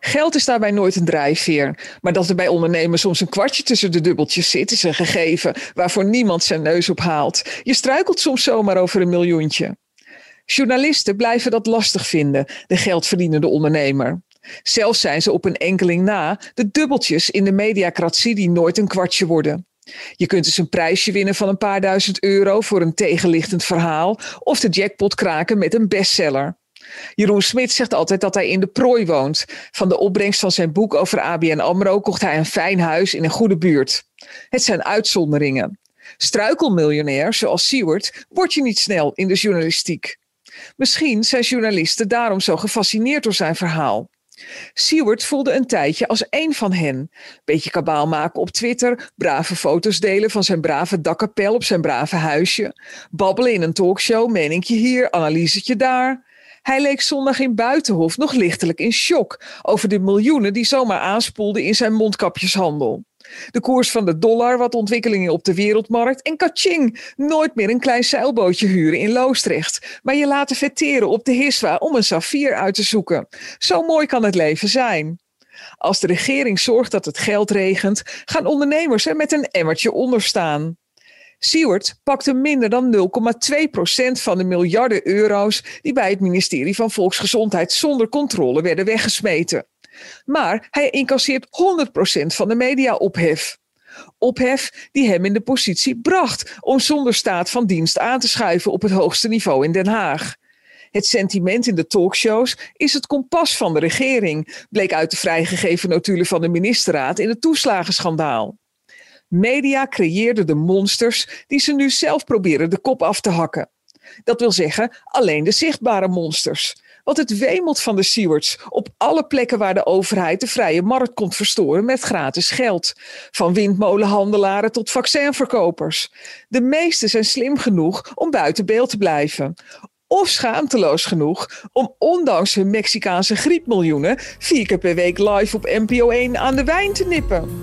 Geld is daarbij nooit een drijfveer. Maar dat er bij ondernemers soms een kwartje tussen de dubbeltjes zit, is een gegeven waarvoor niemand zijn neus op haalt. Je struikelt soms zomaar over een miljoentje. Journalisten blijven dat lastig vinden, de geldverdienende ondernemer. Zelfs zijn ze op een enkeling na de dubbeltjes in de mediacratie die nooit een kwartje worden. Je kunt dus een prijsje winnen van een paar duizend euro voor een tegenlichtend verhaal of de jackpot kraken met een bestseller. Jeroen Smit zegt altijd dat hij in de prooi woont. Van de opbrengst van zijn boek over ABN AMRO kocht hij een fijn huis in een goede buurt. Het zijn uitzonderingen. Struikelmiljonair, zoals Seward, word je niet snel in de journalistiek. Misschien zijn journalisten daarom zo gefascineerd door zijn verhaal. Seward voelde een tijdje als één van hen. Beetje kabaal maken op Twitter, brave foto's delen van zijn brave dakkapel op zijn brave huisje, babbelen in een talkshow, meningje hier, analysetje daar. Hij leek zondag in Buitenhof nog lichtelijk in shock over de miljoenen die zomaar aanspoelden in zijn mondkapjeshandel. De koers van de dollar, wat ontwikkelingen op de wereldmarkt en kaching, nooit meer een klein zeilbootje huren in Loosdrecht, maar je laten vetteren op de Hiswa om een saffier uit te zoeken. Zo mooi kan het leven zijn. Als de regering zorgt dat het geld regent, gaan ondernemers er met een emmertje onder staan. Seward pakte minder dan 0,2% van de miljarden euro's die bij het ministerie van Volksgezondheid zonder controle werden weggesmeten. Maar hij incasseert 100% van de media-ophef. Ophef die hem in de positie bracht om zonder staat van dienst aan te schuiven op het hoogste niveau in Den Haag. Het sentiment in de talkshows is het kompas van de regering, bleek uit de vrijgegeven notulen van de ministerraad in het toeslagenschandaal. Media creëerden de monsters die ze nu zelf proberen de kop af te hakken. Dat wil zeggen, alleen de zichtbare monsters. Want het wemelt van de Sewards op alle plekken waar de overheid de vrije markt komt verstoren met gratis geld. Van windmolenhandelaren tot vaccinverkopers. De meesten zijn slim genoeg om buiten beeld te blijven. Of schaamteloos genoeg om ondanks hun Mexicaanse griepmiljoenen vier keer per week live op NPO 1 aan de wijn te nippen.